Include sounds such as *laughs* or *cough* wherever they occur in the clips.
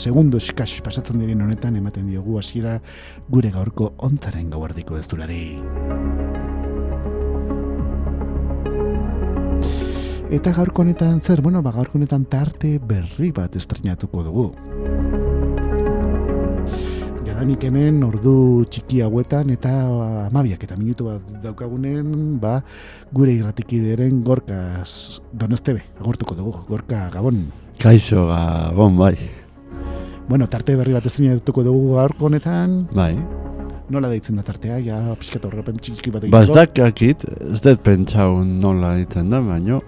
Segundo eskas pasatzen diren honetan ematen diogu hasiera gure gaurko ontaren gauerdiko ez Eta gaurko honetan zer, bueno, ba, gaurko honetan tarte berri bat estrenatuko dugu jadanik hemen ordu txiki hauetan eta amabiak eta minutu bat daukagunen ba, gure irratikideren gorka donostebe, agurtuko dugu, gorka gabon. Kaixo gabon, bai. Bueno, tarte berri bat estrina dutuko dugu gaurko honetan. Bai. Nola deitzen da tartea, ja, pixkatu horrepen txiki bat egiteko. Ba, ez dakakit, ez dut pentsau nola deitzen da, baino.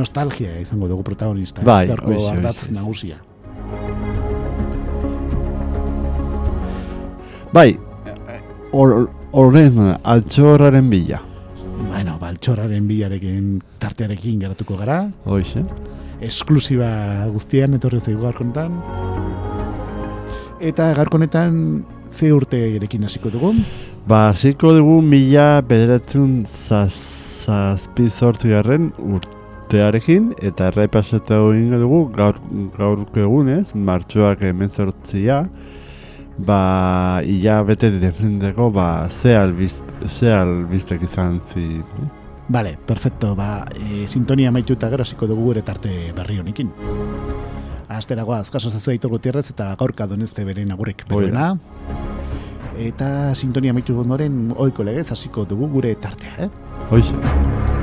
Nostalgia izango dugu protagonista. Bai, oixe, oixe. Nagusia. Bai, horren altxorraren bila. Bueno, ba, altxorraren bilarekin tartearekin geratuko gara. Hoize. Esklusiba guztian etorri zaigu garkonetan. Eta garkonetan ze urte erekin hasiko dugu? Ba, hasiko dugu mila bederatzen zazpi sortu garren urtearekin eta erraipaseta dugu gaur, gaurko egunez, martxoak hemen sortzia ba, ia bete defendeko, ba, ze, albiz, ze albiztek izan zi. Vale, perfecto, ba, e, sintonia maitu eta gero hasiko dugu gure tarte berri honekin. Asteragoaz, jaso zazu aitor gutierrez eta gaurka donezte beren agurrik berena. Eta sintonia maitu ondoren oiko legez hasiko dugu gure tartea, eh? Hoize.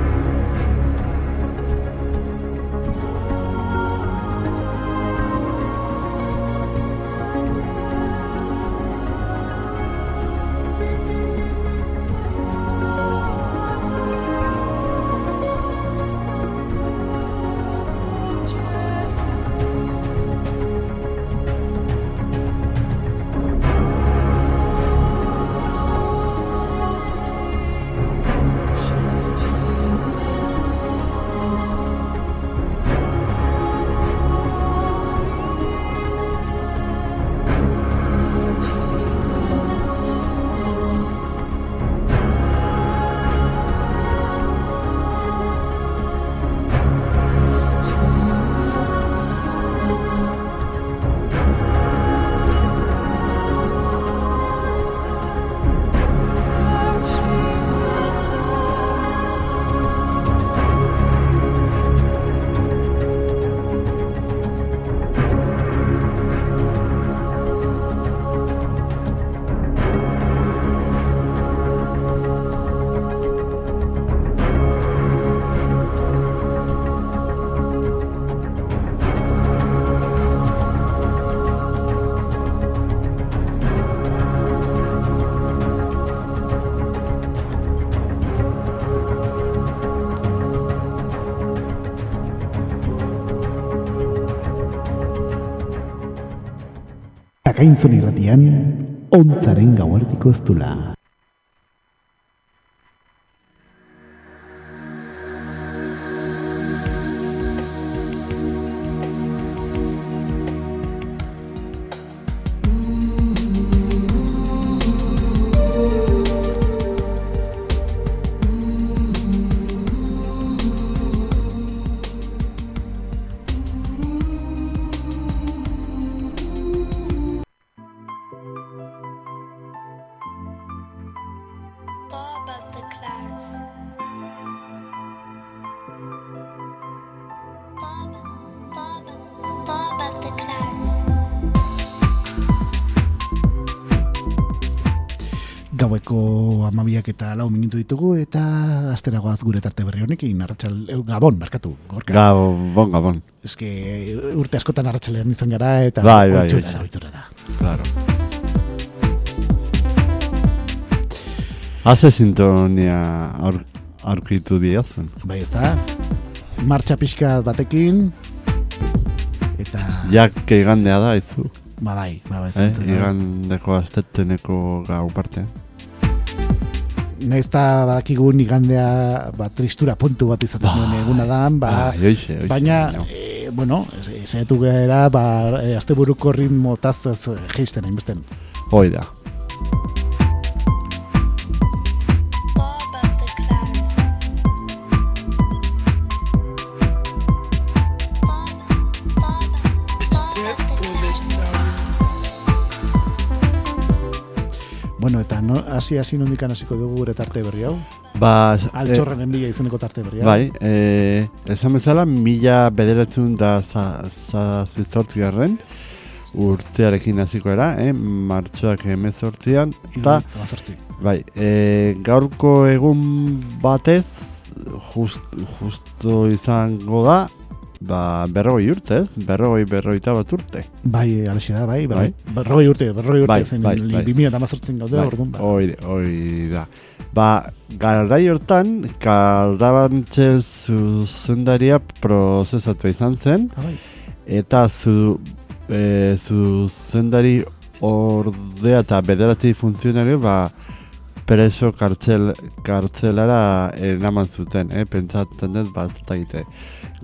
Ontzaren gauartiko ez eta lau minutu ditugu eta asteragoaz gure tarte berri honekin arratsal eh, gabon markatu gorka gabon gabon eske urte askotan arratsalean izan gara eta bai bai, bai, da, da. claro Haze sintonia aur, aurkitu diazun. Bai, ez da. Martxa pixka batekin. Eta... Jak igandea da, izu. Ba, bai, ba, bai. Eh? Igandeko aztetteneko gau parte. Naiz eta badakigun igandea ba, tristura puntu bat izaten duen eguna da, ba, ah, baina, e, bueno, zaitu gara, ba, e, asteburuko ritmo taz ez geisten hainbesten. Hoi da. Bueno, eta no, hasi hasi nondikan hasiko dugu gure tarte berri hau. Ba, Altxorren enbila izeneko tarte berri eh, hau. bai, eh, esan bezala, mila bederatzen da zazpizortzi garren, urtearekin hasiko era, eh? martxoak emezortzian, eta. Bai, e, gaurko egun batez, just, justo izango da, ba, berrogei urte, ez? Berrogei, berrogeita bat urte. Bai, alaxe da, bai, bai. Berrogei urte, berrogei urte Bai, zen, bai, bai. 2018 gaude, bai, orduan, ba. Hoi, hoi da. Ba, garai hortan, karabantxe zuzendaria prozesatu izan zen, Ah, bai. eta zu, e, zuzendari ordea eta bederatzi funtzionario, ba, preso kartzel, kartzelara eraman zuten, eh? pentsatzen dut bat eta egite.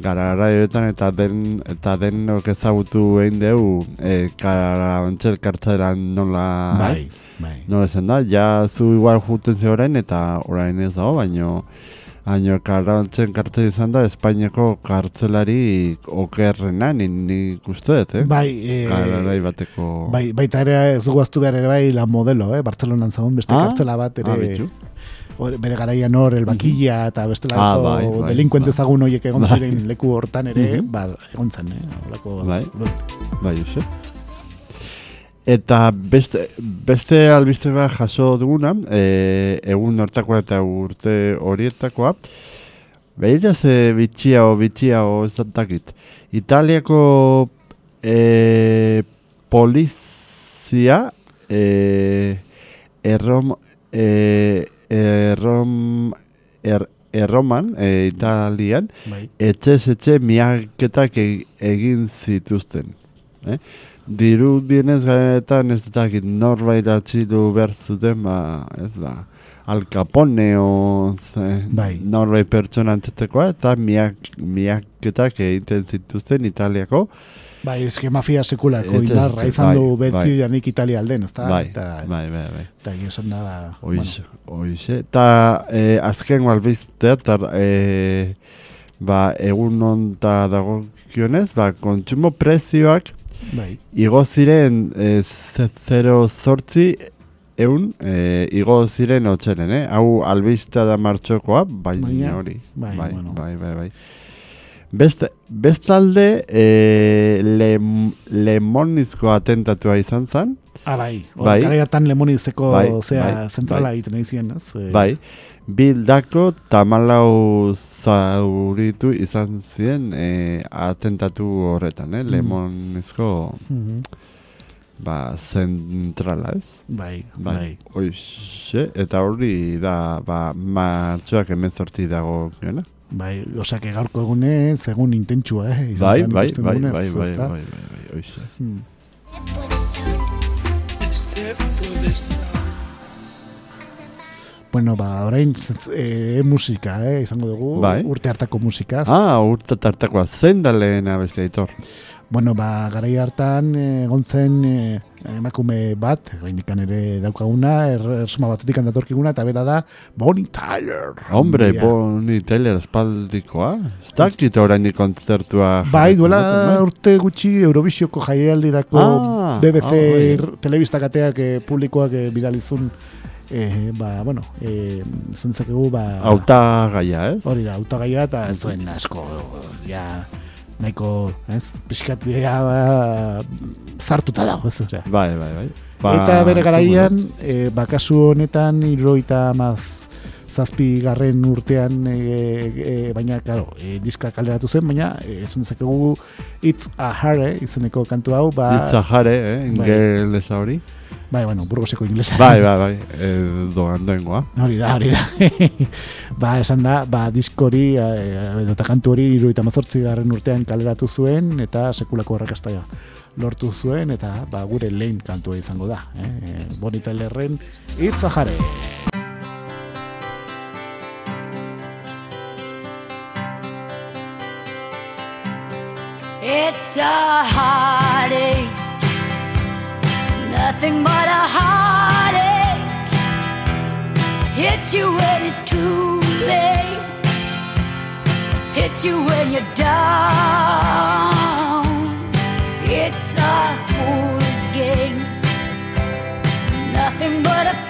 Gararaioetan eta den eta denok ezagutu egin dugu e, karabantxel kartzelan nola Bai, bai. nola esan da, ja zu igual juten ze orain eta orain ez dago, baino baino karabantxen kartzel izan da Espainiako kartzelari okerrena, ni, nik uste dut, eh? Bai, e, Garai bateko... bai, baita ere ez dugu aztu behar ere bai la modelo, eh? Bartzelonan zagun beste Ah, kartzela bat ere ah, hor- bere garaian hor elbakilla eta bestelako Ah, bai, bai, delinkuente bai. ezagun horiek egon Bai. ziren leku hortan ere, Mhm. ba, egon zen, eh? Horako, Bai. Bai, uste. Eta beste, beste albiste bat jaso duguna, e, egun hortakoa eta urte horietakoa, behira ze bitxia o bitxia o ez dakit. Italiako e, polizia e, errom, e, errom, er, erroman, e, Italian, Bai. etxez etxe miaketak egin zituzten. Eh? Diru dienez garenetan ez dakit norbait atxilu behar zuten, ba, ez da, Al Capone o ze, Bai. norbait pertsona antzetekoa, eta miak, miaketak egiten zituzten Italiako. Bai, eske mafia sekulako Etxe, indarra izan du bai, beti bai. danik Italia alden, ezta? bai, eta, bai, bai, bai. eta egia esan da, ba, Oiz, oiz, eta eh, azken albistea, eta eh, ba, egun onta dagokionez, ba, kontsumo prezioak bai, igo ziren ze- zero zortzi eun eh, igo ziren otxeren, eh? Hau albistea da martxokoa, baina Baina, hori. bai, bai, bueno. bai, bai, bai. Beste, bestalde, eh, lem, lemonizko atentatua izan zen, Ah, bai. Hor, Bai. Lemonizeko Bai, zea bai, zentrala bai. egiten nahi ziren, ez? Bai, bildako tamalau zauritu izan ziren eh, atentatu horretan, eh? Mm. Lemonezko mhm, ba, zentrala, ez? Bai, Bai, bai. Hoixe, eta hori da, ba, martxoak emezortzi dago giona. Bai, osea, que gaurko egunez, egun intentsua, eh? izan Bai, zen, bai, ikusten bai, dugunez, bai, bai, ezta? bai, bai, bai, hoixe. Hmm. Bueno, ba, orain e, musika, eh, izango dugu, Bai. urte hartako musikaz. Ah, urta tartakoa, zein da lehena beste aitor? Bueno, ba, garai hartan eh, egon zen eh, emakume bat, gaindikan ere daukaguna, er, ersuma batetik datorkiguna, eta bera da Bonnie Tyler. Hombre, Ja. Bonnie Taylor espaldikoa? Ez dakit oraindik kontzertua Bai, duela bai? urte gutxi Eurovisioko jaialdirako Ah, BBC ah, bai. ir- telebistakateak eh, publikoak eh, bidalizun eh, ba, bueno, eh, zentzakegu, ba, Auta gaia, ez? hori da, autagaia eta ez zuen asko, ja, nahiko, ez, pixkat, ja, ba, zartuta dago, ez, osea. Bai, bai, bai. Ba, eta bere garaian, e, bakasu honetan, iroita maz, zazpi garren urtean, e, e, baina, claro, e, diska kaleratu zen, baina, e, esan dezakegu It's a Hare, izeneko kantu hau, ba, Itza jare, eh, Bai. ingelesa hori. Bai, bueno, burgoseko inglesa. Bai, bai, bai, edo andoengoa. Hori da, hori da. *laughs* ba, esan da, ba, diskori, eh, edo kantu hori iruita mazortzi garren urtean kaleratu zuen, eta sekulako arrakastaia lortu zuen, eta ba, gure lehen kantua izango da. Eh? Bonita lerren, itza jare. It's a heartache, nothing but a heartache. Hits you when it's too late, hits you when you're down. It's a fool's game, nothing but a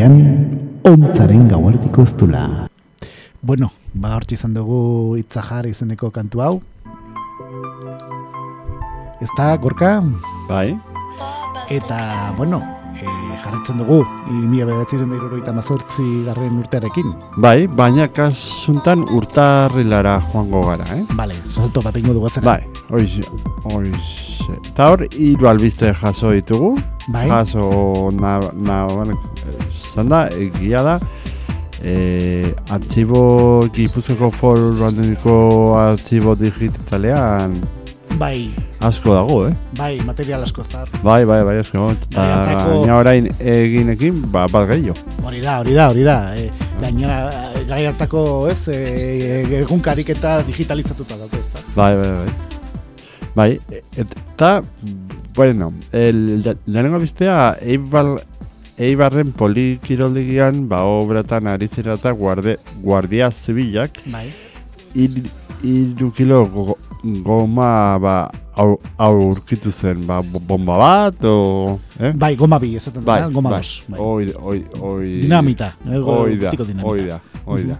irratian, ontzaren gauardiko ztula. Bueno, ba hortxe izan dugu itzajar izeneko kantu hau. Ez da, gorka? Bai, Eta, bueno, e, jarretzen dugu, mila bedatziren da mazortzi garren urtearekin. bai, baina kasuntan urtarrilara joango gara, eh? Bale, salto bat ingo dugu atzera. Bai, oiz, oiz. Eta hor, hiru albiste jaso ditugu. Bai. Jaso, na, na, da, egia da, e, artxibo, gipuzeko foru alduniko artxibo digitalean Bai, asko dago, eh? bai, material asko zar. Bai, bai, bai, asko. Eta Bai, hartako- gaina orain eginekin, ba, bat gehiago. Hori da, hori da, hori da. E, gainera, e, gai hartako, ez, e, egunkarik eta digitalizatuta daude, ez da? Bai, bai, bai. Bai, eta, bueno, el, lehenengo biztea, Eibar, Eibarren polikiroldigian, ba, obratan ari zirata guarde, guardia zibilak, Bai. ir, iru kilo go, goma, ba, hau hau urkitu zen, ba, bo- bomba bat, o... Eh? Bai, goma bi, esaten bai, da, goma bai. dos. Bai. Oi, oi, oi... Dinamita. eh, Hoi da, dinamita. hoi da, hoi da.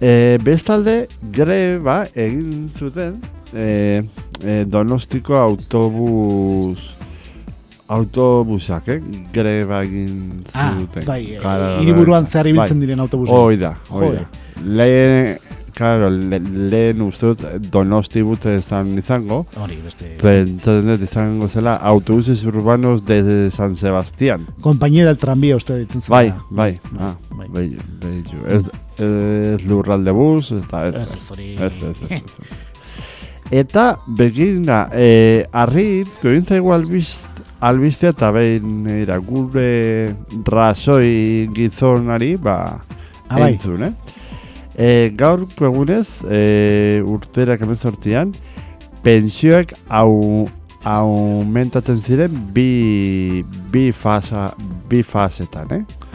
E, bestalde, greba egin zuten e, e, donostiko autobus autobusak, eh? greba egin Ah, zuten. bai, Claro, hiriburuan zehar ibiltzen bai. diren autobusa. Hoi da, hoi da. Lehen, claro, le, lehen uste dut donosti bute izan izango, Hori, beste... pentsatzen dut izango zela autobuses urbanos de San Sebastián. Kompainia del tranbia uste ditzen zela. Bai, bai, ah, bai. bai, bai, ez, ez lurralde bus, eta ez, ez, ez, ez. *laughs* Eta, begina, e, arrit, goin zaigu albiz, albiztea eta behin era, gure rasoi gizonari, ba, Ah, bai. entzun, eh? E, gaurko egunez, e, urterak emezortian, pensioek au, aumentaten ziren bi, bi, fasa, bi fasetan, eh?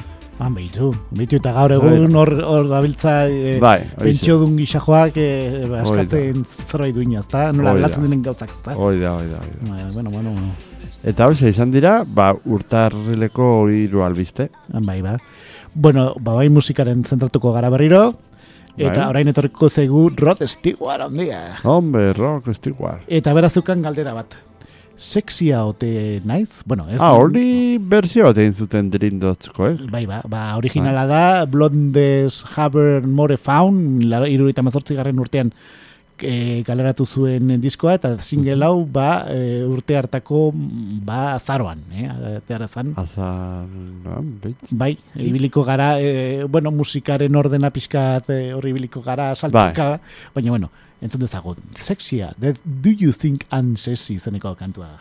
Han behitu, behitu eta gaur Bai. egun hor, hor dabiltza e, bai, pentsio dun gisajoak e, ba, eskatzen zerbait duina, ezta? Nola aldatzen diren gauzak, ezta? Hoi da, hoi da, hoi da. Bai, bueno, bueno, bueno. Eta hau izan dira, ba, urtarrileko hiru albiste. Bai, ba. Bueno, ba, bai musikaren zentratuko gara berriro, eta Bai. orain etorriko zaigu Rod Stewart ondia. Hombre, rock, estiguar. Eta berazukan galdera bat. Sexia ote naiz? Bueno, ez Ah, hori berzio bat egin zuten drindotzko, eh? Bai, ba, ba, originala da, Blondes Haber More Found, iruruita mazortzi garren urtean e, galeratu zuen diskoa, eta single hau, ba, e, urte hartako, ba, azaroan, eh, zan. Azar, no, bitz. Bai, ibiliko gara, e, bueno, musikaren ordena pixkat e, horri ibiliko gara saltzika, baina, bueno, entzun dezagun, sexia, do you think I'm sexy zeneko kantua da.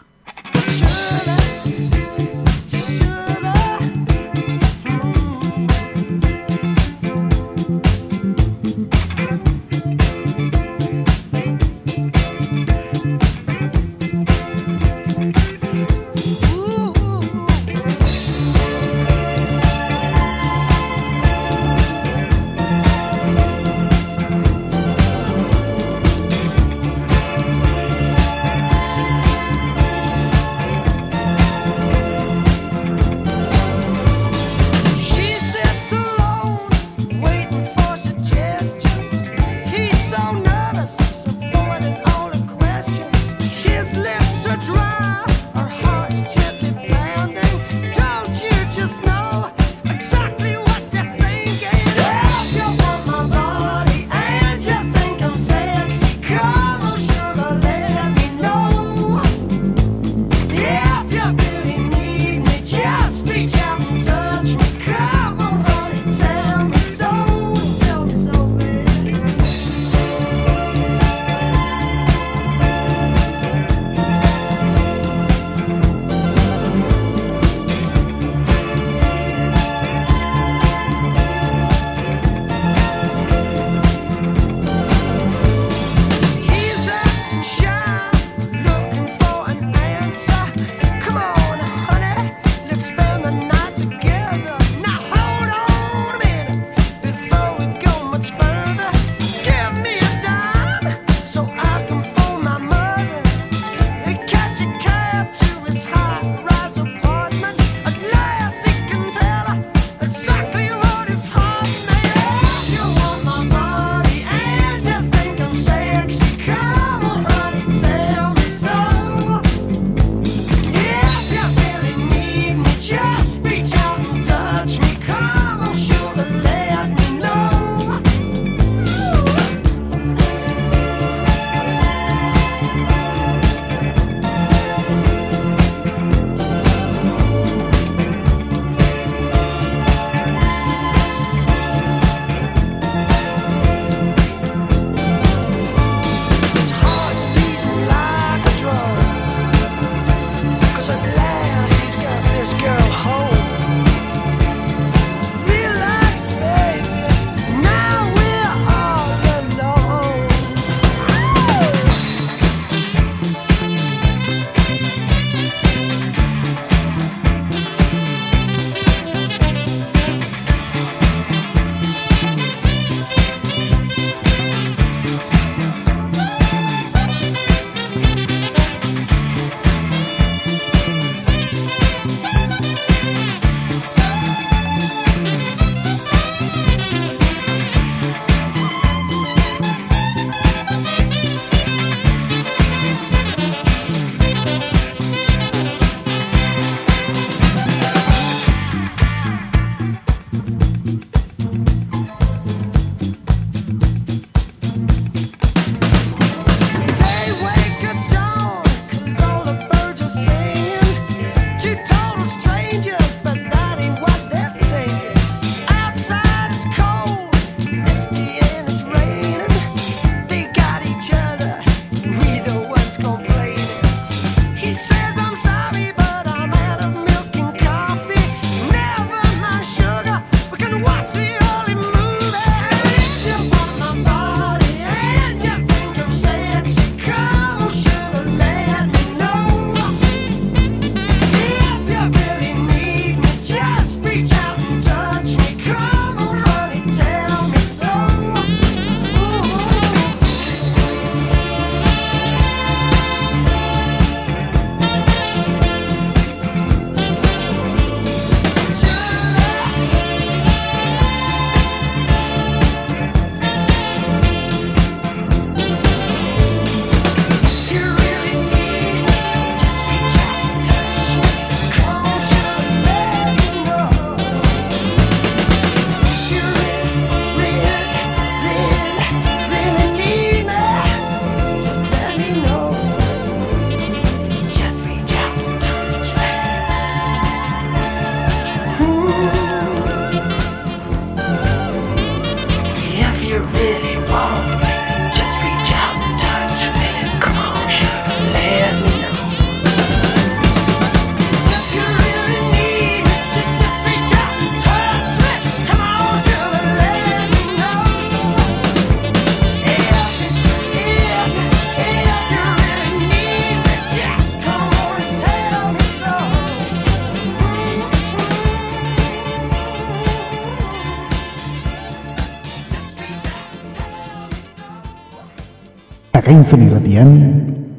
Arkainzon irratian,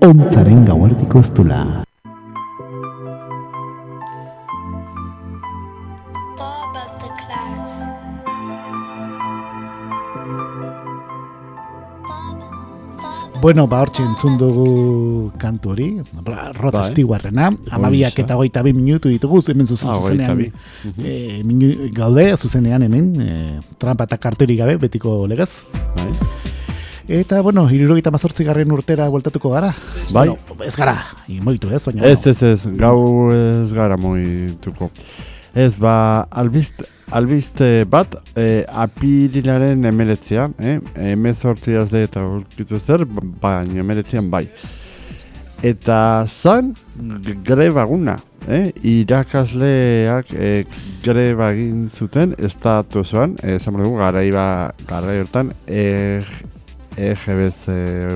ontzaren gauerdiko eztula. Bueno, ba, hortxe entzun dugu kantu hori, Rod Bai. Stewartena, amabiak eta hogeita bi minutu ditugu, hemen zuzen, Ah, zuzenean, e, minu, gaude, zuzenean hemen, e, trampa eta kartorik gabe, betiko legez. Bai. Eta, bueno, irurogeita mazortzi garren urtera bueltatuko gara. Bai. Bueno, ez gara, imoitu ez, baina... Ez, ez, ez, gau ez gara moituko. Ez, ba, albist, albiste bat, e, apirilaren emeletzean, eh? emezortzi azde eta urkitu zer, baina emeletzean bai. Eta zan g- grebaguna, eh? irakasleak e, greba egin zuten estatuzoan, eh, esan behar dugu, garai, ba, garai hortan, e, EGBZ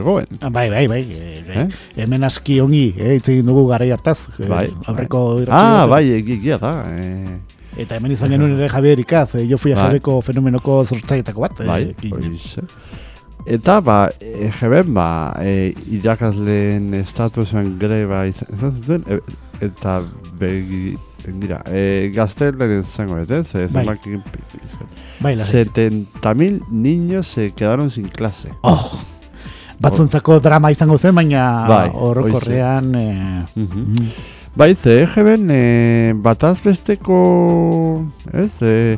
goen. Ah, Bai, bai, bai. E, bai. Eh? Hemen aski ongi, eh, hitz egin dugu garai hartaz. eh, Bai, aurreko irratsaio Ah, bai, egia da. Eh, Eta hemen izan genuen ere Javier Ikaz, eh, jo fui Bai. Fenomenoko zortzaietako bat. eh, bai, horixe. Eta, ba, EGB, ba, e, irakasleen estatusen greba izan izan zuten, e, eta begi, dira, e, gaztelen izango, ez, ez? Bai. Zenbak bai, lasai. 70.000 niños se quedaron sin clase. Oh, batzuntzako drama izango zen, baina Bai, orokorrean... Eh, Mhm. mm, Bai, ze EGB, e, bataz besteko, ez, e,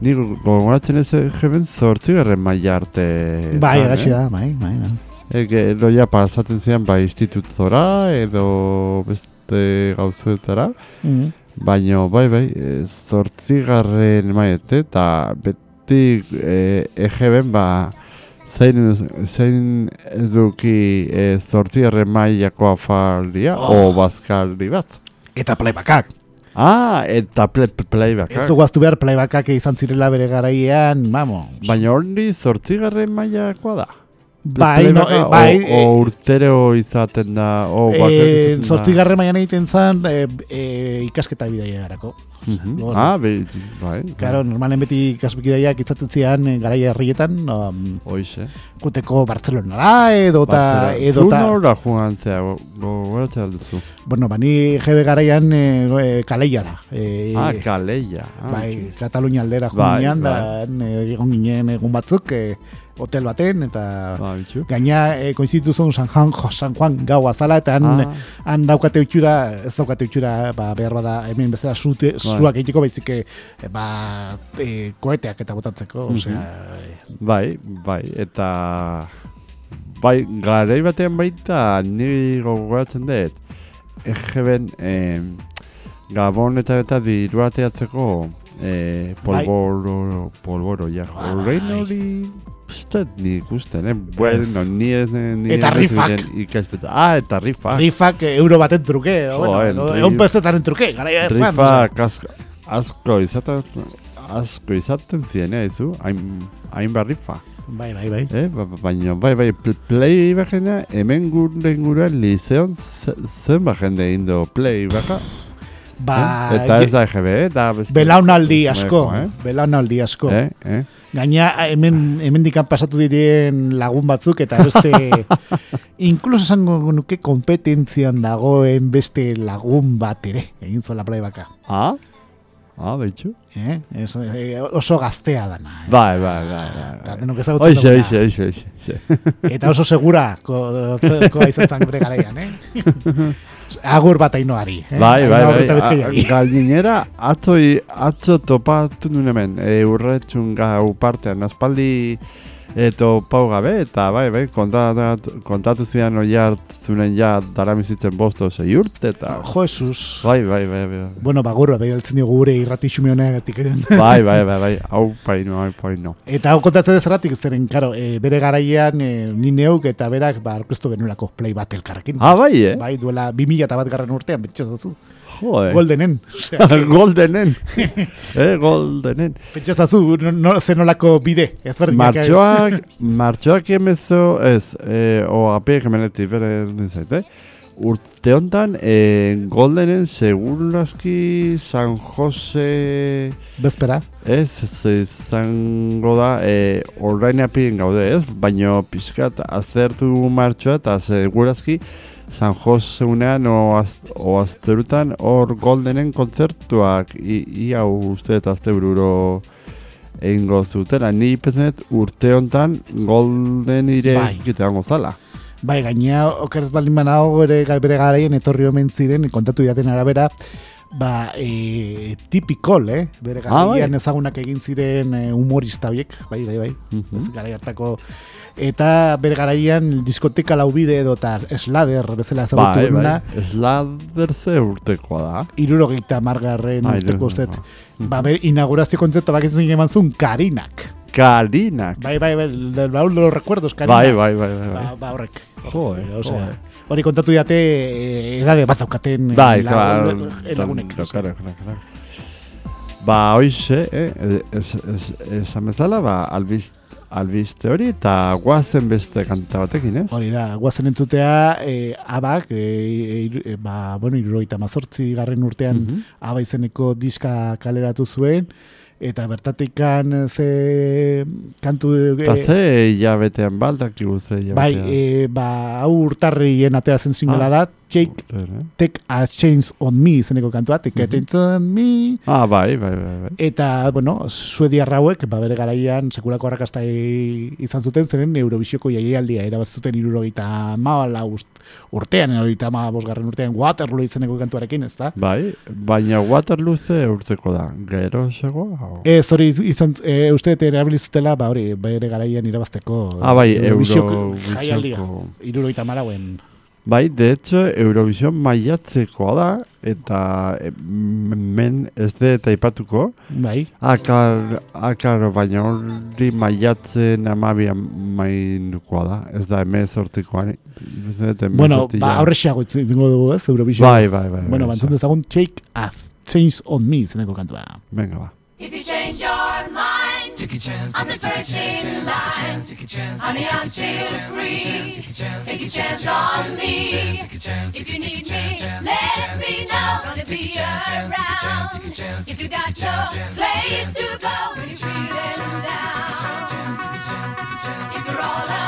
Ni gogoratzen ez EGB zortzigarren maila arte. bai, eh? da, bai, bai, bai. Ege, edo ja pasatzen zian bai institutora edo beste gauzetara, Mm. Baina bai bai, e, zortzigarren maete eta beti e, EGB ba zein, zein eduki e, zortzigarren mailako afaldia Oh. o bazkaldi bat. Eta playbacak. Ah, eta play, playback. Ez dugu aztu behar playbackak izan zirela bere garaian, vamos. Baina hori zortzigarren mailakoa da. Bai, no, eh, bai, o, o urtero izaten da, o eh, izaten da. zortzigarren mailan egiten zen eh, eh, ikasketa bidaia garako. Mhm. Lor. Ah, be, bai. Claro, normalen beti ikasbidaiak izaten zian eh, garai herrietan, um, Hoize. kuteko Bartzelonara edota edota Zu nora joan zea, go- gogoratzen alduzu. bueno, bani jebe garaian eh, eh, kaleiara. Eh, Ah, kaleia. Ah, bai, Katalunia aldera joan Bai, ginen, da eh, egon ginen egun batzuk eh, hotel baten eta bitxu. gaina eh, koinzitu zuen San Juan, jo, San Juan gau azala eta han, Ah, han daukate utxura, ez daukate utxura, ba, behar bada hemen bezala zute, zuak egiteko baizik eh, ba, eh, koeteak eta botatzeko, Mhm. osea, eh, bai, bai, eta... Bai, garai batean baita, ni gogoratzen dut, egeben, eh, Gabon eta eta diru ateatzeko eh, polboro, polboro, ja, Bai. horrein hori, usted nik usten, eh? Bueno, ni ez, ni Eta rifak. ziren ikastetza. Ah, eta rifak. rifak eh, euro baten truke, edo, bueno, Joder, edo, egon pezetaren truke, gara Rifak asko, asko izaten, asko izaten ziren, eh, izu, hain, hain barrifa. Bai, bai, bai. Eh, ba- ba- baina, bai, bai, pl- play bakena, hemen gure inguruan lizeon ze- zenba jende indo play baka. Ba, eh? Eta ez da EGB, eta beste... belaunaldi asko, Eh? belaunaldi asko. Eh, eh? Gaina hemen hemendikan pasatu diren lagun batzuk eta beste *laughs* inkluso esango nuke kompetentzian dagoen beste lagun bat ere egin zuela playbacka. Ah? Ah, behitxu? Eh? Ez, eh, oso gaztea dana. Eh? Bai, bai, bai, bai. Eta bai. denok ezagutzen Oixe, duguna. oixe, oixe, oixe, oixe. Eta oso segura ko, ko *laughs* zan gure garaian, eh? *laughs* Agur bat ainoari. Eh? Bai, bai, bai. Bizkaiari. A- *laughs* Galdinera, atzo, atzo topatu nuen hemen, e, urretxun gau partean, aspaldi e, topau gabe, eta bai, bai, kontatu, kontatu zian oi hartzunen ja daramizitzen bosto zei urte, eta... Jo, Jesus. Bai, bai, bai, bai. Bueno, bagur, bai, altzen diogu gure irrati xume honegatik. *laughs* Bai, bai, bai, bai, hau paino, hau paino. Eta hau kontatzen dezeratik, zeren, karo, e, bere garaian e, ni neuk eta berak ba, orkestu genuelako play bat elkarrekin. Ah, bai, eh? Bai, duela 2000 eta bat garren urtean, betxazazu. Joder. Goldenen. Osea, Goldenen. eh, goldenen. *laughs* *laughs* Pentsazazu, no, no, zenolako bide. Ez berdinak, Martxoak, martxoak emezo, ez, e, o apiek emenetik bere nizait, eh? urte honetan, e, Goldenen segurazki San Jose... Bezpera. Ez, ez izango da, e, orain gaude ez, baino pixkat azertu martxoa eta segurazki San Jose unean o, az, o azterutan hor Goldenen kontzertuak ia uste eta azte bururo egingo zutela. Ni pezenet urte hontan Golden ire Bai. egiteango zala. Bai, gainea, okerez baldin banago ere gal- bere garaien etorri omen ziren, kontatu jaten arabera, ba, e, tipikol, eh? Bere Ah, bai. garaian ezagunak egin ziren e, humorista horiek, bai, bai, bai. Mhm. Ez garai hartako eta bere garaian diskoteka laubide edo eta slader bezala ezagutu Bai, bai. Slader ze urtekoa da. irurogeita margarren urteko ustet. Ba, ber, inaugurazio kontzertu bakitzen eman zuen Karinak. Karinak. Bai, bai, bai, del baúl de los recuerdos, Karina. Bai, bai, bai, bai. Ba, bai. ba horrek. Jo, Eh, eh, osea, hori kontatu diate eh, edade bat daukaten eh, Bai, lagun- claro. lagunek. claro, claro. Ba, hoize, eh, ez, ez, esan bezala, ba, albiz, albiste hori, eta guazen beste kanta batekin, ez? Hori da, guazen entzutea, eh, abak, iru- eh, ba, bueno, irurogeita mazortzi garren urtean Mhm. aba izeneko diska kaleratu zuen, eta bertatikan eh, ze kantu... eh, Eta ze hilabetean baldak ze hilabetean. bai, eh, ba, hau urtarrien atea zen singela Ah. da, Take, take a Change on Me izeneko kantua, Take a Mhm. Change on Me, Ah, bai, bai, bai, bai. Eta, bueno, suediar hauek, ba, bere garaian, sekulako arrakasta i- izan zuten, zeren Eurovisioko jaialdia erabaz zuten irurogeita mabala urtean, erogeita bosgarren urtean, Waterloo izeneko kantuarekin, ez da? Bai, baina Waterloo ze urteko da, gero segoa? Ez hori izan, e, uste erabilizutela, ba, hori, bere garaian irabazteko Ah, bai, Eurovisioko jaialdia, irurogeita marauen. Bai, de hecho, Eurovision maiatzekoa da, eta eh, men ez de taipatuko. Bai, Akar, akar, baina hori maiatzen amabian maindukoa da. Ez da, emez hortikoan. bueno, ba, aurrexeago itzingo dugu, ez, Eurovisio. Bai, bai, bai. Bueno, bai, bantzun dezagun, Take a Change on Me izeneko kantua. Venga, ba. If you change your mind, I'm the first in line. Honey, I'm still free. Take a chance on me. If you need me, let me know. Gonna be around. If you got no place to go, when you're feeling down. If you're all alone,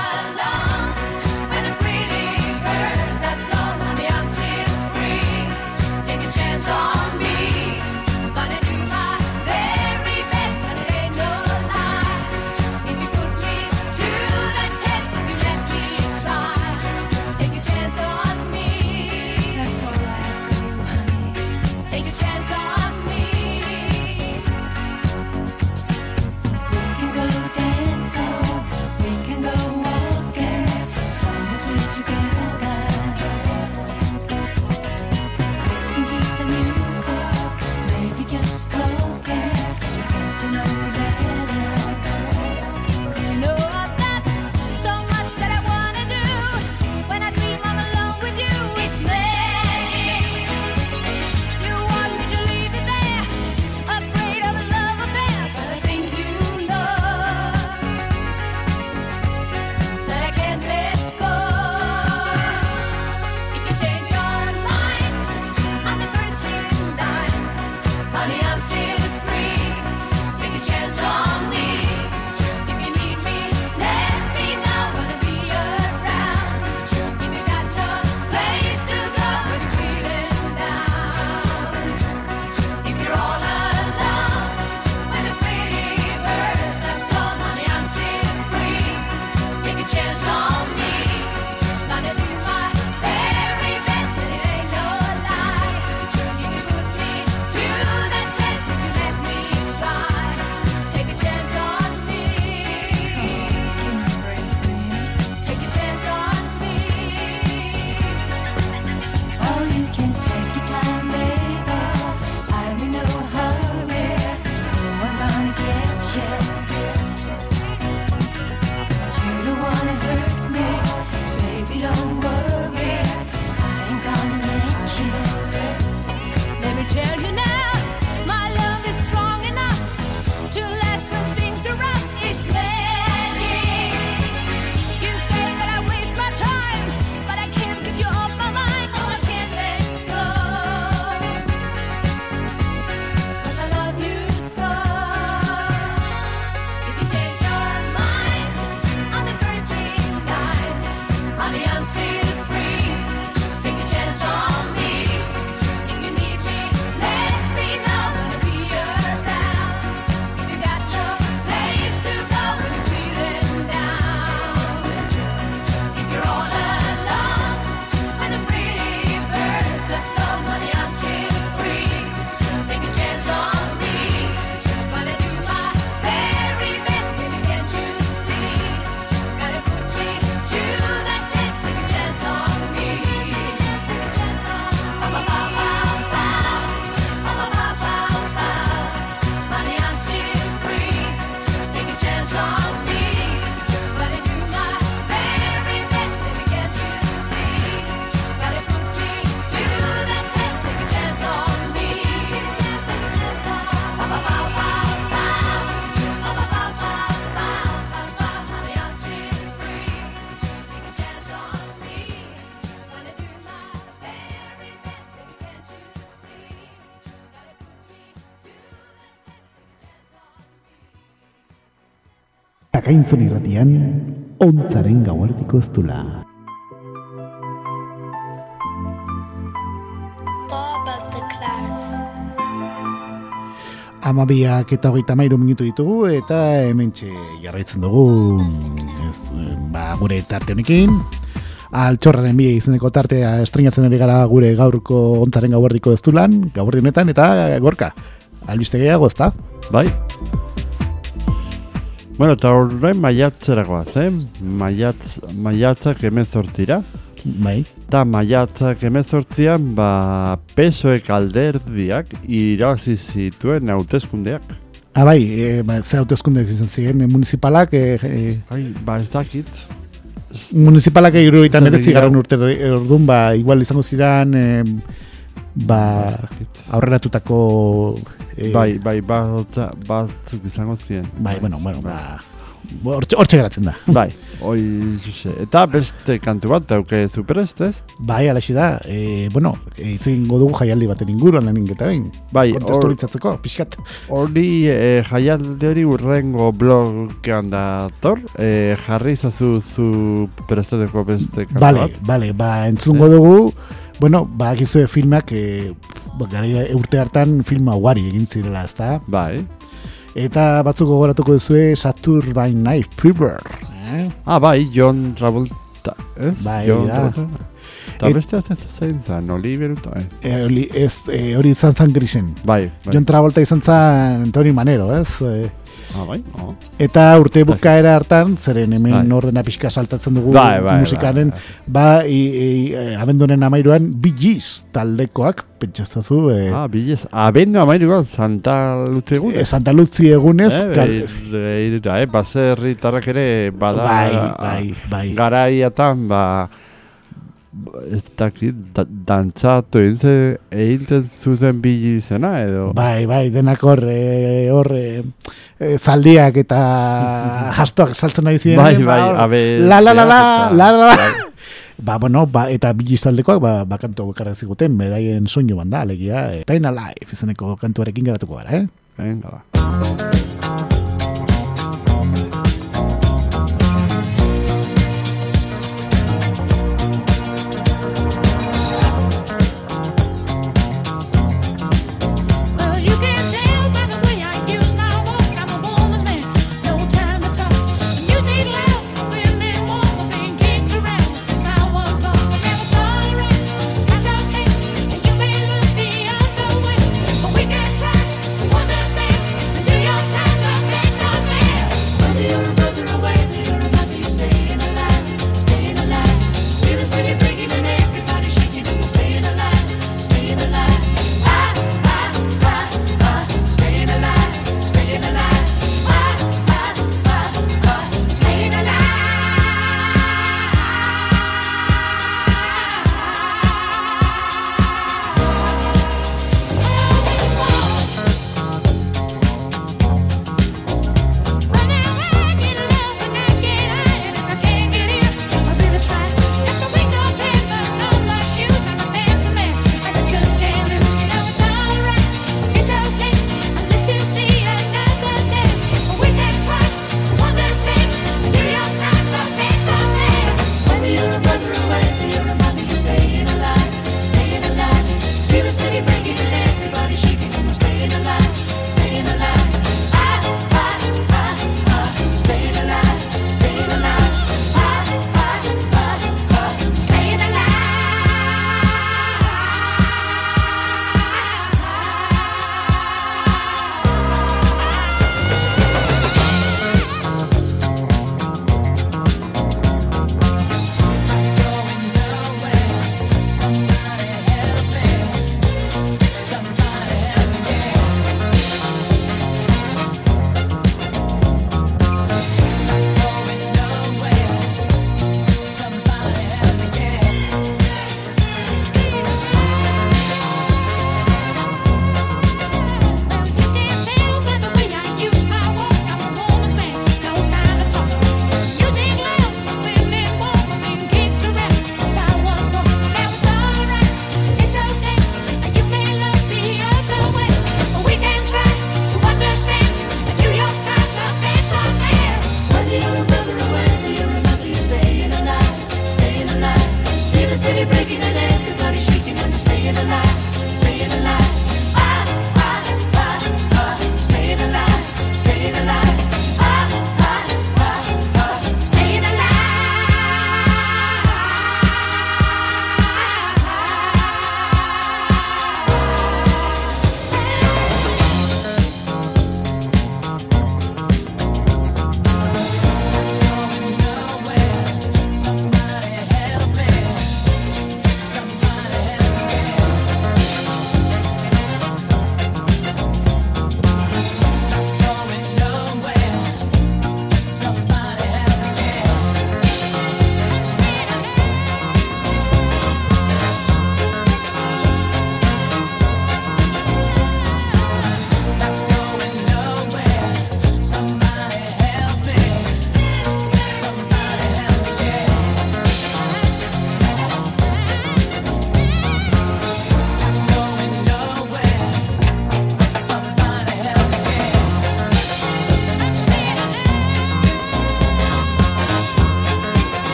Ekainzon irratian, ontzaren gauartiko ez dula. Amabiak eta hogeita mairu minutu ditugu eta hemen jarraitzen dugu ez, ba, gure tarte honekin. Altxorraren bi izeneko tartea estrenatzen ari gara gure gaurko ontzaren gauardiko ez dulan, gauardi honetan, eta gorka, albiste gehiago ezta? Bai? Bueno, eta horrein maiatzeragoaz, eh? Maiatz, maiatzak emezortira. Bai. Eta maiatzak emezortzian, ba, pesoek alderdiak irabazi zituen hauteskundeak. Ah, bai, e, ba, ze hautezkunde izan ziren, e, municipalak, e, e, Ai, ba, ez dakit. municipalak iruditan Zer eretzi dira? garen urte orduan, ba, igual izango ziren, e, ba, dakit. aurreratutako... E, Bai, bai, bat, batzuk izango ziren. bai, bueno, bueno, ba, hortxe, hortxe geratzen da. *laughs* Bai, oi, zuze. Eta beste kantu bat, dauke zuprest, ez? Bai, alaxi da, e, bueno, itzin dugu jaialdi baten inguruan lehenik eta behin. Bai, hor- Kontestualizatzeko, pixkat. Hori e, jaialdi hori urrengo blogean dator, e, jarri zazu zu beste kantu Bale, bat. bale, ba, entzungo dugu, bueno, ba, gizue filmak, e, ba, gara urte hartan filma ugari egin zirela, ezta? Bai. Eta batzuk gogoratuko duzue Saturday Night Fever. Eh? Ah, bai, John Travolta, ez? Bai, John da. Travolta. Eta Et- beste azten zain zan, Oliver Uto, ez? E, hori, ez, e, hori izan zan grisen. Bai, bai. John Travolta izan zan Tony Manero, ez? E, Ah, bai? Oh. eta urte bukaera hartan, zeren hemen Bai. ordena pixka saltatzen dugu Bai, bai, musikaren, bai, ba, i, i, e, abenduaren amairuan, Gees taldekoak, pentsazazu, e, Ah, bilez, abendu amairuko Santa Luze egun, e, Santa Luzi egunez, Eh, kal- beira, eh, baserritarrak ere bada bai, bai, bai. garaiatan ba ez dakit da, dantzatu egin ze egiten zuzen bili izena edo Bai, bai, denak hor, e, hor, e, e, zaldiak eta *laughs* jastoak saltzen ari ziren. bai, ba, bai, hor, abe la la la la, la la la. bai. *laughs* Ba, bueno, ba, eta biliz taldekoak, ba, ba kantu bakarra ziguten, beraien soinu banda, alegia, e, Tain Alive izeneko kantuarekin geratuko gara, eh? Venga, ba.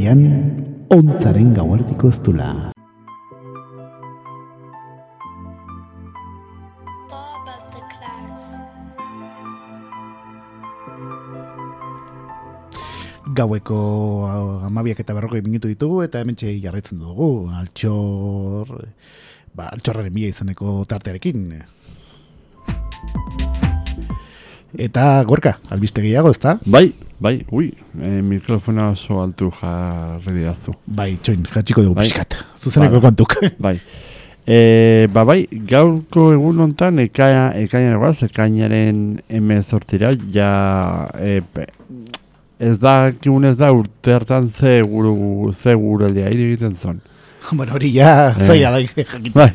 Irratian, ontzaren gauartiko ez dula. Bob of the clouds. Gaueko amabiak eta berrogei minutu ditugu eta hemen jarraitzen dugu altxor ba, altxorraren bila izeneko tartearekin eta gorka, albiste gehiago ezta? Bai, bai, ui, e, mikrofona oso altu jarri diazu. Bai, txoin, jatxiko dugu Bai. pixkat zuzeneko Bai. kontuk *laughs* Bai. E, ba bai, gaurko egun hontan ekaia, ekainaren guaz, ekainaren emezortira, ja, e, ez da, kigun ez da urte hartan ze guru, ze gurelia egiten zon. *laughs* bueno, hori ja Eh. zaila da. *laughs* Bai.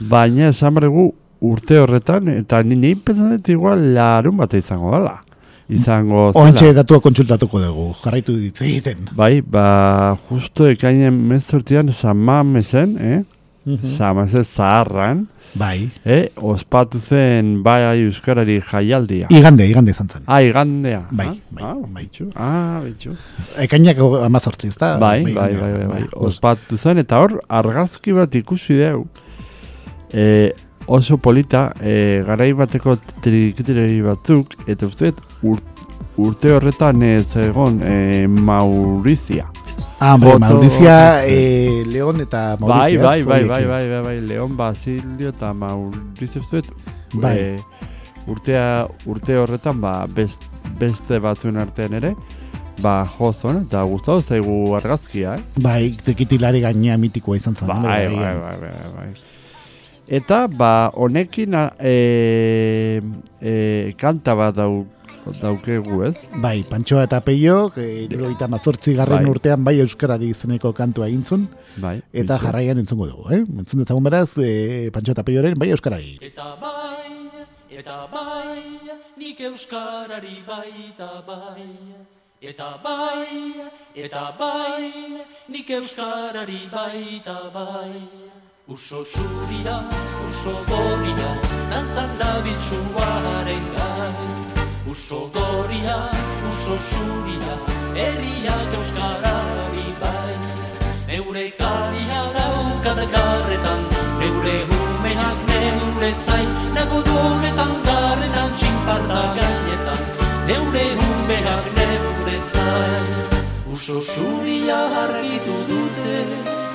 Baina esan beregu urte horretan, eta ni ni pentsan dut igual larun bat izango dela. Izango zela. Oantxe datua kontsultatuko dugu, jarraitu dit egiten. Bai, ba, justo ekainen mezortian samamesen, eh? Samamesen zaharran, Bai, eh? Ospatu zen bai euskarari jaialdia. igande, igande izan zen. Ah, igandea. Bai, ah, bai, ah, bai. bitxu. Ah, bitxu. Ekainak amazortzi, ez da? Bai, bai, bai, bai, bai. Os- Ospatu zen, eta hor, argazki bat ikusi deu. E, oso polita, e, garai bateko trikitileri batzuk, eta uste dut, ur, urte horretan ez egon e, Maurizia. Ah, Foto- Maurizia, sí. eh, Leon eta Bai, Maurizia. bai, bai, Horiek, bai, eh. bai, bai, bai, Leon Basilio eta Maurizio uste dut, Bai. e, urtea, urte horretan, ba, best, beste batzuen artean ere, ba, jozon, eta gustatu zaigu argazkia, eh? Bai, tekitilari gainea mitikoa izan zen. Bai, bai, bai, bai, bai, bai. Eta, ba, honekin e, e, kanta bat dau, daukegu, ez? Bai, Pantxoa eta Peio, e, eta mazortzi garren Bai. urtean bai euskarari izeneko kantua egintzun, Bai. eta bizu. jarraian entzungo dugu, eh? Entzun dezagun beraz, e, Pantxoa eta Peioren bai euskarari. Eta bai, eta bai, nik euskarari baita bai. Eta bai, eta bai, nik euskarari baita bai. Uso zuria, uso gorria, dantzan dabiltzuaren gai. Uso gorria, uso zuria, herriak euskarari bai. Neure karia daukat garretan, neure humeak neure zain, nago donetan garretan txinparta gainetan, neure humeak neure zain. Uso zuria argitu dute,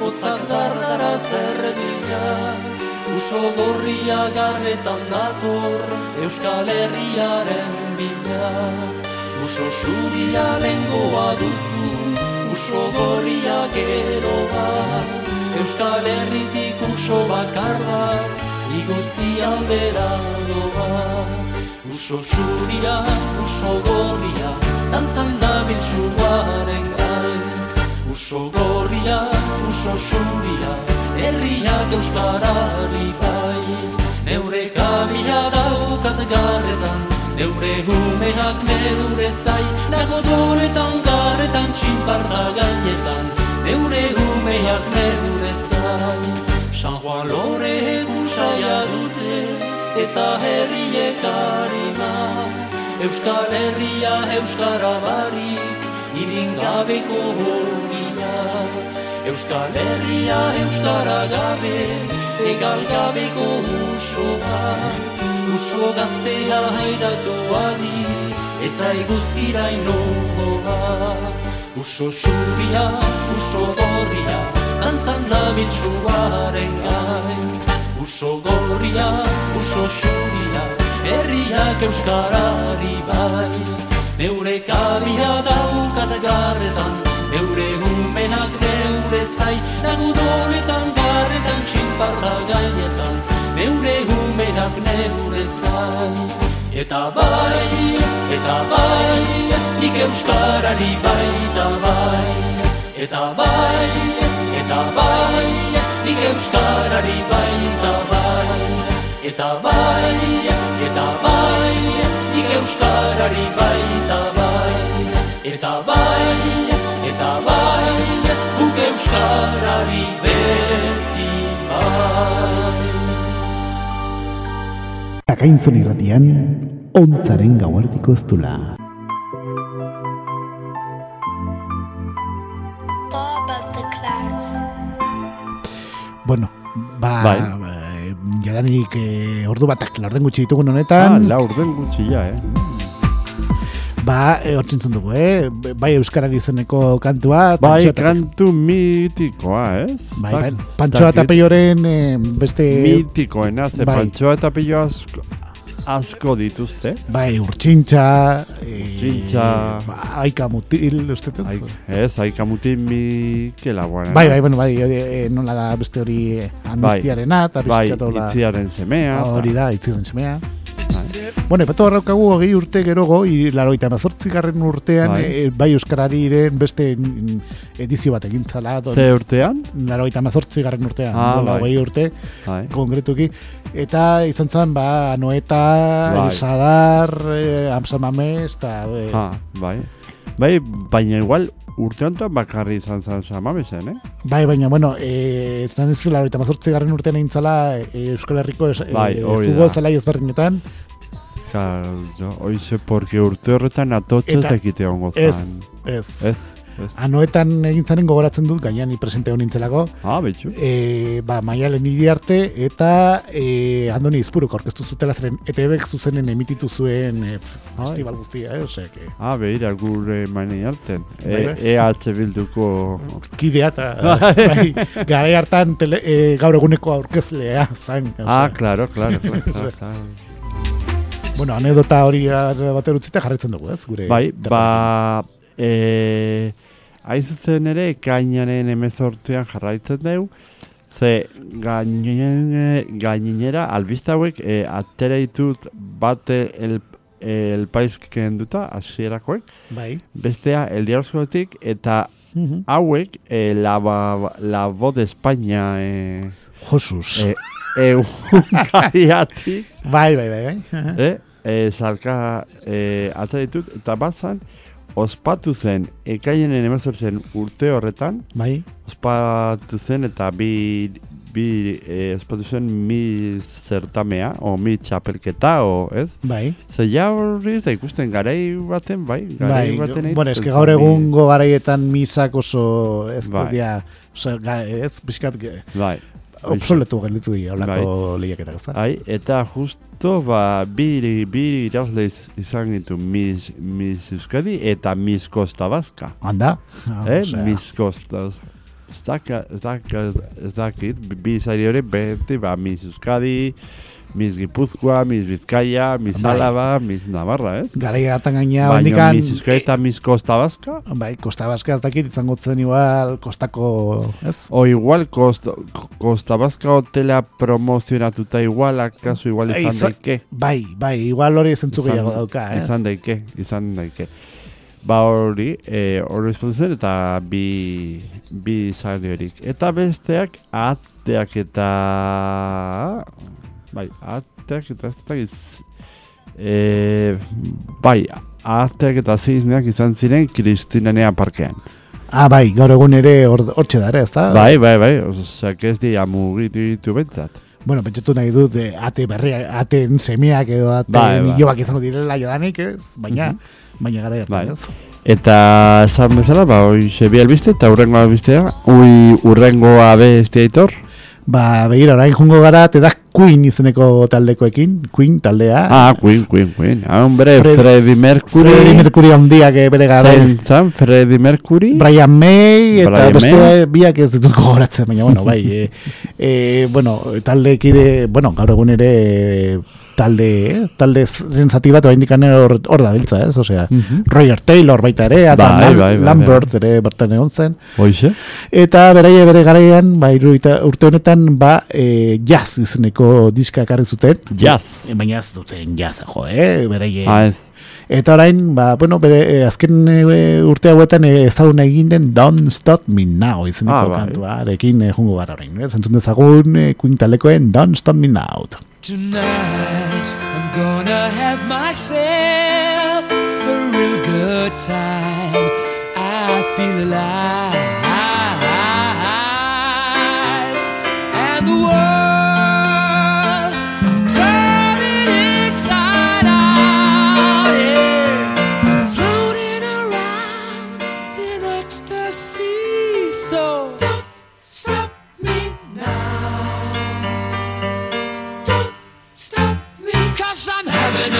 otzak dardara zerretina, uso gorria garretan dator, Euskal Herriaren bila. Uso zuria lengoa duzu, uso gorria gero bat. Euskal Herritik uso bakar bat, iguzkian bera doa. Uso zuria, uso gorria, dantzan dabiltzuaren gain. Uso gorria, uso zuria, herriak euskarari bai. Neure kabila daukat garretan, neure humeak neure zai, nago donetan garretan txinparta gainetan, neure humeak neure zai. San Juan lore egusaia dute, eta herriek harima, Euskal Herria Euskara barik, iringabeko hogia. Euskal Herria Euskara gabe, egal gabeko usoa. Uso gaztea haidatu adi, eta iguzkira inoa. Uso zuria, uso gorria, dantzan dabiltzuaren gain. Uso gorria, uso zuria, herriak euskarari bai. Neure kabia daukat garretan, neure humenak neure zai, nago donetan garretan txinparta gainetan, neure humenak neure zai. Eta bai, eta bai, nik euskarari baita bai. Eta bai, eta bai, nik euskarari baita bai. Eta bai, eta bai, nik euskarari bai. Eta bai, eta bai, euskarari beti bai. Akainzun irratian, ontzaren gauartiko estula. Bueno, ba, bai. ba jadanik e, ordu batak laurden gutxi ditugun honetan. Ah, laurden gutxi ja, eh ba, e, hortzintzun dugu, eh? Bai Euskarari izeneko kantua, Bai, kantu mitikoa, ez? bai, bai, Pantxoa eta. Peioren eh, beste... Mitikoena, ze Bai. pantxoa eta pillo asko, asko dituzte. Bai, urtsintxa, e, Urtsintxa. ba, aika mutil, uste ez? Ai, ez, haika mutin Mikela guana. Bai, bai, bueno, bai, e, nola da beste hori eh, amnistiarena, eta Bai, itziaren semea. Hori da, itziren semea. Bueno, epatu barraukagu hogei urte gerogo, laro eta garren urtean, Bai. bai, bai Euskarariren beste mm, edizio bat egin zala, Ze urtean? laro eta garren urtean, Ah, bai. hogei urte, Bai. konkretuki, eta izan zen, ba, Noeta, Bai. El Sadar, eh, Amsamame, eta... Eh, Ha, bai. Bai, baina igual urte honetan bakarri izan zen samabesen, eh? Bai, baina, bueno, eh, zan ez laro eta garren urtean egin zala eh, Euskal Herriko es, eh, Bai, futbol da. zelai ezberdinetan, Claro, oize, porque urte horretan atotxe Eta- zekite hongo ez, zan. ez. Ez, ez. Anoetan egin zaren gogoratzen dut, gainean ni presente hon nintzelako, Ah, betxu. e, ba, maialen arte eta e, Andoni Izpuruk orkestu zutela zeren ETV-ek zuzenen emititu zuen e, festival guztia, eh? Osea, que Ah, behira, gure mani harten. Bai, E, bai. EH bilduko... kidea eta *laughs* bai, garai hartan tele, e, gaur eguneko aurkezlea zain. Ah, claro, claro, claro, claro, *laughs* claro. Bueno, anedota hori bater utzita jarraitzen dugu, ez? Gure Bai, ba... E, hain zuzen ere, ekainaren emezortean jarraitzen dugu, ze gainen, gaininera, albiste hauek, e, atera ditut bate el, el paiz kenduta, hasierakoek, Bai. bestea, el diaroskotik, eta Mhm. hauek, e, la, ba- la voz de España, e, Josus. e, egunkariatik, bai, bai, bai, bai. eh? E, salka e, atera ditut, eta bazan, ospatu zen, ekaienen emezortzen urte horretan, bai. ospatu zen eta bi, bi e, ospatu zen mi zertamea, o mi txapelketa, o ez? Bai. Ze ja horri ez da ikusten garai baten, bai? Garai Bai, baten bueno, eske gaur egungo garaietan misak oso ez Bai. ga- ez pixkat Bai. Obsoletu gelditu dira holako lehiaketak, ez da? Ai, eta justo, ba, bi, bi irauzle iz- izan ditu Miss, Miss Euskadi eta Miss Costa Vasca. Handa? Ah, eh? osea, Miss Costa ez dakit, bi sari hori beti, ba, Miss Euskadi, Miss Gipuzkoa, Miss Bizkaia, Miss Bai. Álava, Miss Navarra, ez? Garai hartan gaina Baina Miss Euskadi eta Miss Costa Vasca, bai, Kosta Baska ez dakit izango zen igual kostako, ez? o igual Costa, Costa Vasca hotela promozionatuta igual, akaso igual Ei, izan za- daike. Bai, bai, igual hori zentzu Izan- gehiago dauka, eh? Izan daike, izan daike. Ba hori, e, hori zen eta bi, bi horik. Eta besteak ateak eta... Bai, ateak eta ez da giz... E, bai, ateak eta zizneak izan ziren Kristinanea parkean. Ah, bai, gaur egun ere hor- hortxe da, ere, ez da? Bai, bai, bai, osea, ez dira mugitu ditu bentsat. Bueno, pentsatu nahi dut, eh, ate berriak, aten semeak edo aten Bai, bai. izango direla jadanik, ez? Baina, baina gara Bai. hartan, ez? Eta esan bezala, ba, hoi bi albiste eta urrengo albistea, ui urrengoa beste aitor. Ba, begira, orain jungo gara, te da Queen izeneko taldekoekin, Queen taldea. Ah, Queen, Queen, Queen. Ah, hombre, Fred- Freddie Mercury. Freddie Mercury handiak eh, bere gara. Zein zan, Freddie Mercury. Brian May eta Brian beste May. biak ez ditut gogoratzen, baina bueno, bai, e, e, bueno, taldekide, bueno, gaur egun ere e, talde, eh, talde zati bat oraindik hor hor da biltza, ez? Osea, Mhm. Roger Taylor baita ere, Adam Bai, bai, bai, Lambert ere bertan egon zen. Hoize? Eta beraie bere garaian, ba, hirurogeita- urte honetan, ba, e, jazz izeneko diska ekarri zuten. Jazz. E, baina ez duten jazz, jo, eh? Beraie, Ah, ez. Eta orain, ba, bueno, bere, eh, azken eh, urte hauetan ezaguna egin den Don't Stop Me Now izeneko Ah, bai. kantuarekin eh, jungo gara orain. Eh? Zentzun dezagun eh, Queen talekoen Don't Stop Me Now. Tonight I'm gonna have myself a real good time. I feel alive.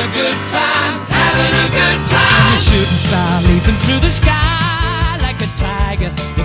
a good time, having a good time. The shooting star leaping through the sky like a tiger.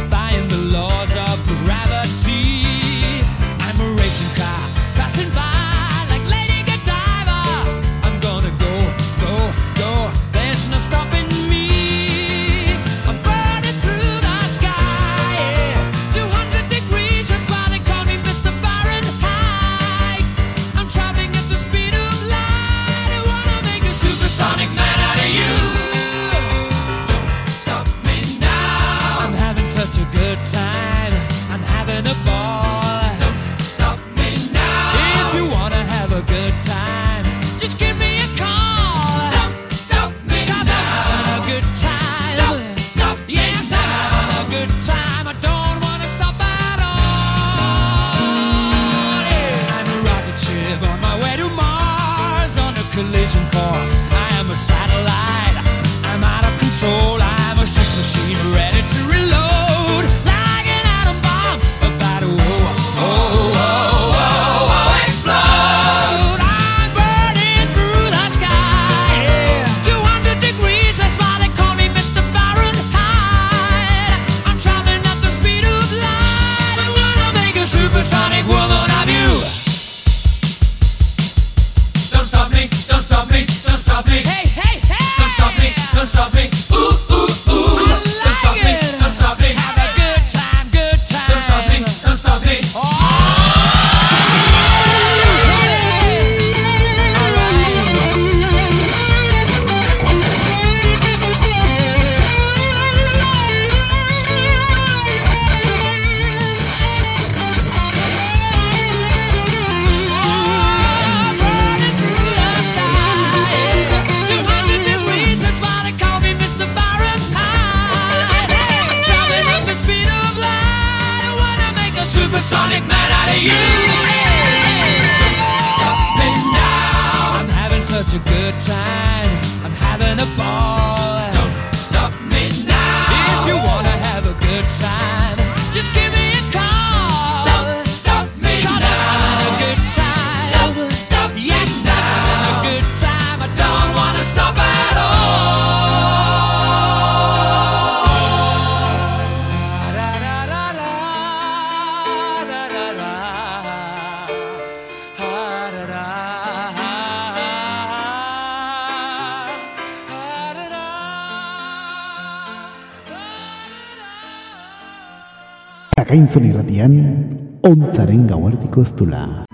Dula.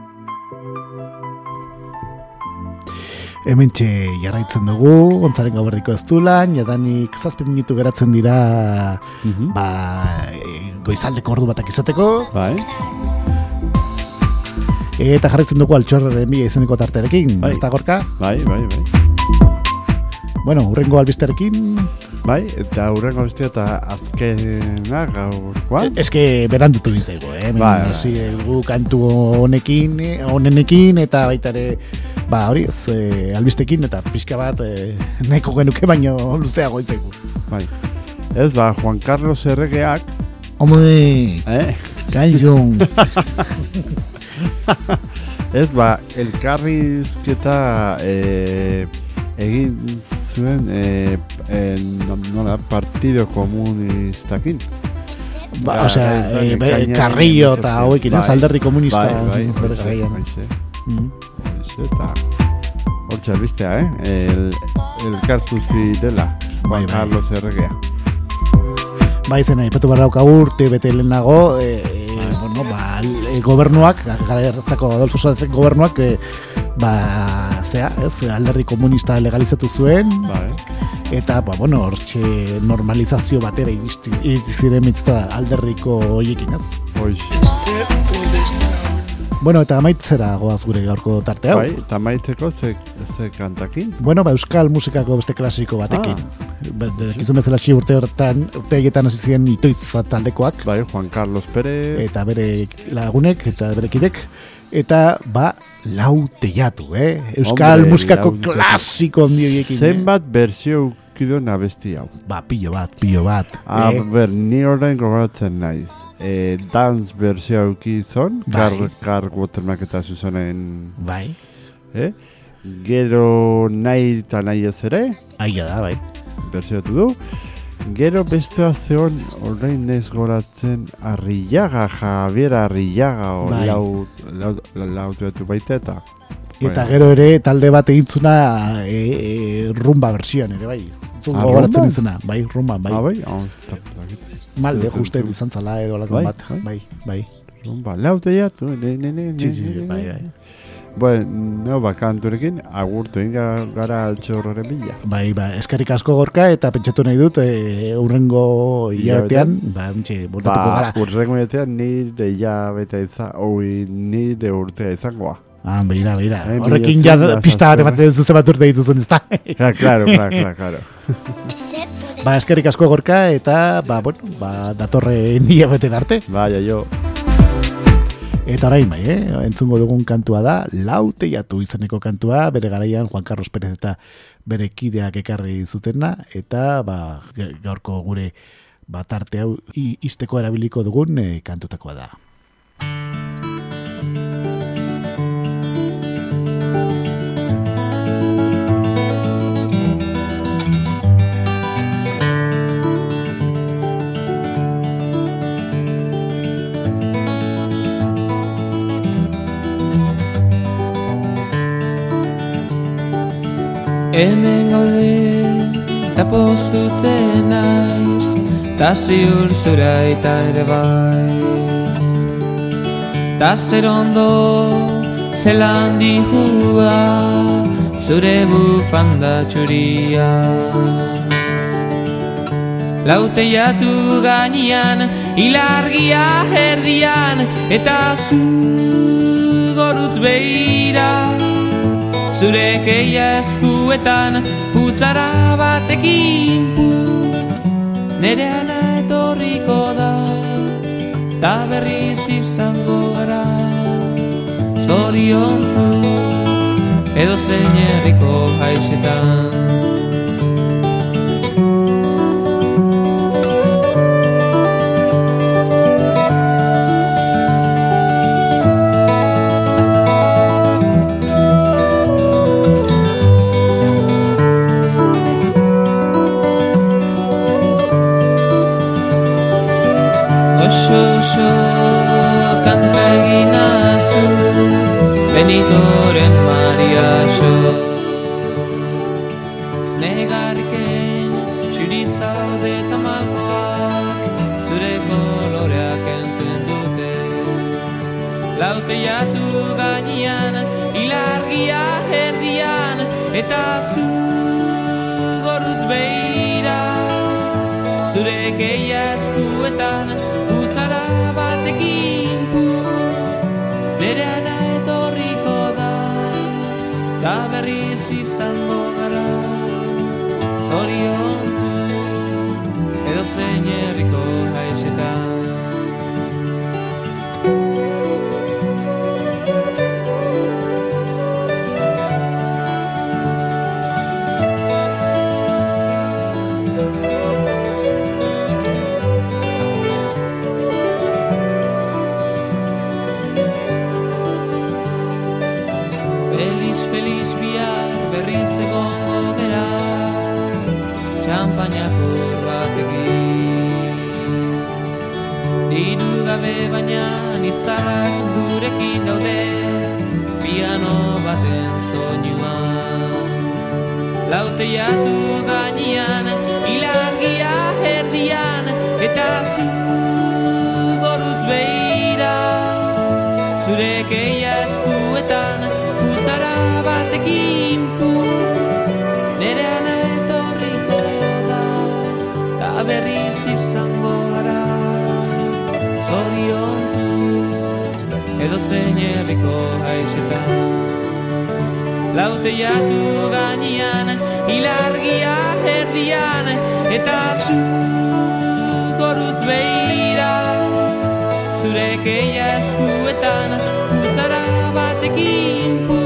Hementxe jarraitzen dugu, ontzaren gauardiko ez dula, jadanik zazpi minutu geratzen dira Mhm. ba, e, goizaldeko ordu batak izateko, Bai, eta jarraitzen dugu altxorraren bila izeneko tarterekin, Bai. ez da gorka? bai, bai, bai. Bueno, urrengo albisterekin, Bai, eta hurrengo bestia eta azkena gaurkoan. eske berandutu bizaigu, eh? Hemen Bai, bai. hasi dugu kantu honekin, eh, honenekin, eta baita ere, ba, hori, ez, eh, albistekin, eta pixka bat, eh, nahiko genuke baino luzeago itzaigu. Bai. Ez, ba, Juan Carlos Erregeak, Hombre, eh? kaizun. *laughs* Ez, ba, elkarrizketa eh, egin zuen eh, eh, nola, partido komunistakin. ba, Ja, osea, bai, eh, bai, be- ekainean Carrillo eta hauekin, ez, Bai. alderdi komunista. Bai, bai, hoxe, eta hortxe albistea, eh? El, elkartu zirela, Bai, Juan bai. Carlos Erregea. Bai, zena, ipatu barra urte bete lehenago, e, e, Bai. bueno, ba, e, gobernuak, gara Adolfo Suárez gobernuak, e, ba, zea, ez, alderdi komunista legalizatu zuen, Bai, eta, ba, bueno, hortxe normalizazio batera iristi, ziren mitzta alderdiko hoiekin, ez? Bueno, eta amaitzera goaz gure gaurko tarte hau. Bai, eta maiteko ze, ze kantakin. Bueno, ba, euskal musikako beste klasiko batekin. Ah. Dakizun bezala xi urte horretan, urte haietan hasi ziren itoitz taldekoak, Bai, Juan Carlos Pérez. eta bere lagunek eta bere kidek eta ba lau teiatu, eh? Euskal Hombre, musikako klasiko handi horiekin. Zenbat berzio ukidon abesti hau. Eh? Ba, pillo bat, pillo bat. A eh? ber, ni orain gogoratzen naiz. E, dance berzio ukizon, Bai. kar, kar watermark eta zuzonen, Bai, eh? Gero nahi eta nahi ez ere, aia da, bai. berzioatu du. Gero beste zeon orain ez goratzen Arrillaga, Javier Arrillaga, o Bai. lau, lau, lau, lau baita eta. Eta Bueno. gero ere talde bat egintzuna e, e, rumba versioan ere, bai. Zun Ah, gogoratzen rumba? izena, bai, rumba, bai. Ah, bai? Da- ez dakit. Malde, juste izan zala edo lako Bai, bat, bai. bai, bai. Rumba, lau teiatu, ne, ne, ne, ne, Sí, sí, ne, sí, ne, bai, ne. bai. Bueno, no, ba, kanturekin, agurtu egin ga- gara altxorroren bila. Bai, ba, eskerrik asko gorka eta pentsatu nahi dut e, urrengo hilabetean, ba, mintxe, bueltatuko Ba, gara. urrengo jatean nire hilabeta izan, oi, nire urtea izangoa. Ah, beira, beira. Eh, Horrekin ja pista bat ematen zuzen bat urte dituzun, ezta? Ja, claro, claro, claro, *laughs* ba, eskerrik asko gorka eta, ba, bueno, ba, datorren hilabeten arte. Vaya, yo. Eta orain bai, eh? entzungo dugun kantua da, laute jatu izeneko kantua, bere garaian Juan Carlos Pérez eta bere kideak ekarri zutena, eta ba, ga- gaurko gure batarte hau izteko erabiliko dugun eh, kantutakoa da. Hemen gaude eta postutzen naiz Ta ziur zura eta ere bai. Ta zer ondo zelan dihua Zure bufanda txuria. Laute jatu gainean, ilargia erdian Eta zu gorutz beira Zure keia eskuetan futzara batekin putz Nere ana etorriko da Ta berriz izango gara. Zoriontzu edo Edozein herriko haizetan Benito. Edo zein herriko haizetan Laute jatu gainean Ilargia erdian Eta zu gorutz beira Zure keia eskuetan Putzara batekin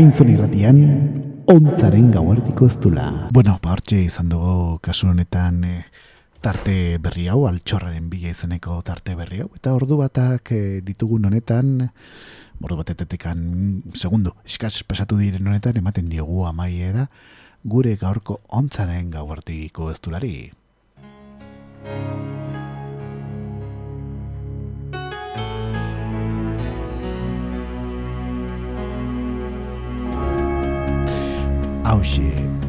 Akainzun irratian, ontzaren gauardiko ez dula. Bueno, ba, hortxe izan dugu kasu honetan eh, tarte berri hau, altxorraren bila izeneko tarte berri hau, eta ordu batak eh, ditugun honetan, ordu batetetekan segundu, eskaz pasatu diren honetan, ematen diogu amaiera, gure gaurko ontzaren gauardiko ez dulari. Hauxe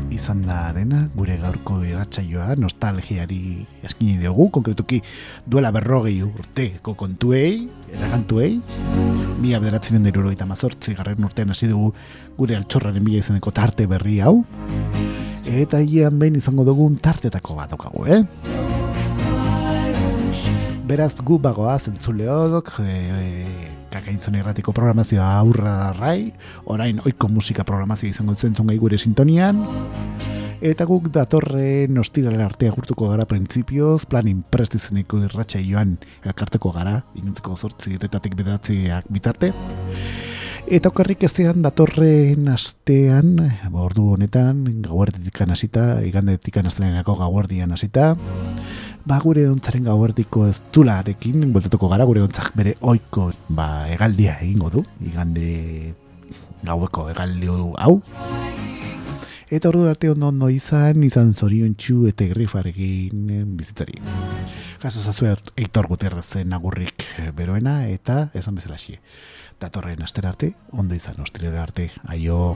izan da dena gure gaurko irratsaioa nostalgiari eskini diogu, konkretuki duela berrogei urteko kontuei, eta kantuei, mila bederatzen da irurogeita mazortzi garren urtean hasi dugu gure altxorraren bila izeneko tarte berri hau, eta hian behin izango dugun tartetako bat daukagu, eh? Beraz gu bagoa zentzuleodok, e, e, kakaintzun erratiko programazioa aurra darrai, orain oiko musika programazioa izango zentzun gai gure sintonian, eta guk datorren ostirale arte agurtuko gara printzipioz, plan imprest izeneko irratxa joan elkarteko gara, inuntzeko zortzi retatik bederatziak bitarte, Eta okarrik ezean datorren astean, ba, ordu honetan, gauerditik hasita, igandetikan astelenerako gauerdian hasita, ba gure ontzaren gauerdiko ez tularekin, bueltatuko gara gure ontzak bere oiko ba, egaldia egingo du, igande gaueko egaldi hau. Eta ordu arte ondo ondo izan, izan zorion txu eta grifarekin bizitzari. Jaso zazue eitor guterrezen agurrik beroena, eta esan bezala xie. Datorren astera arte, ondo izan ostirera arte, aio.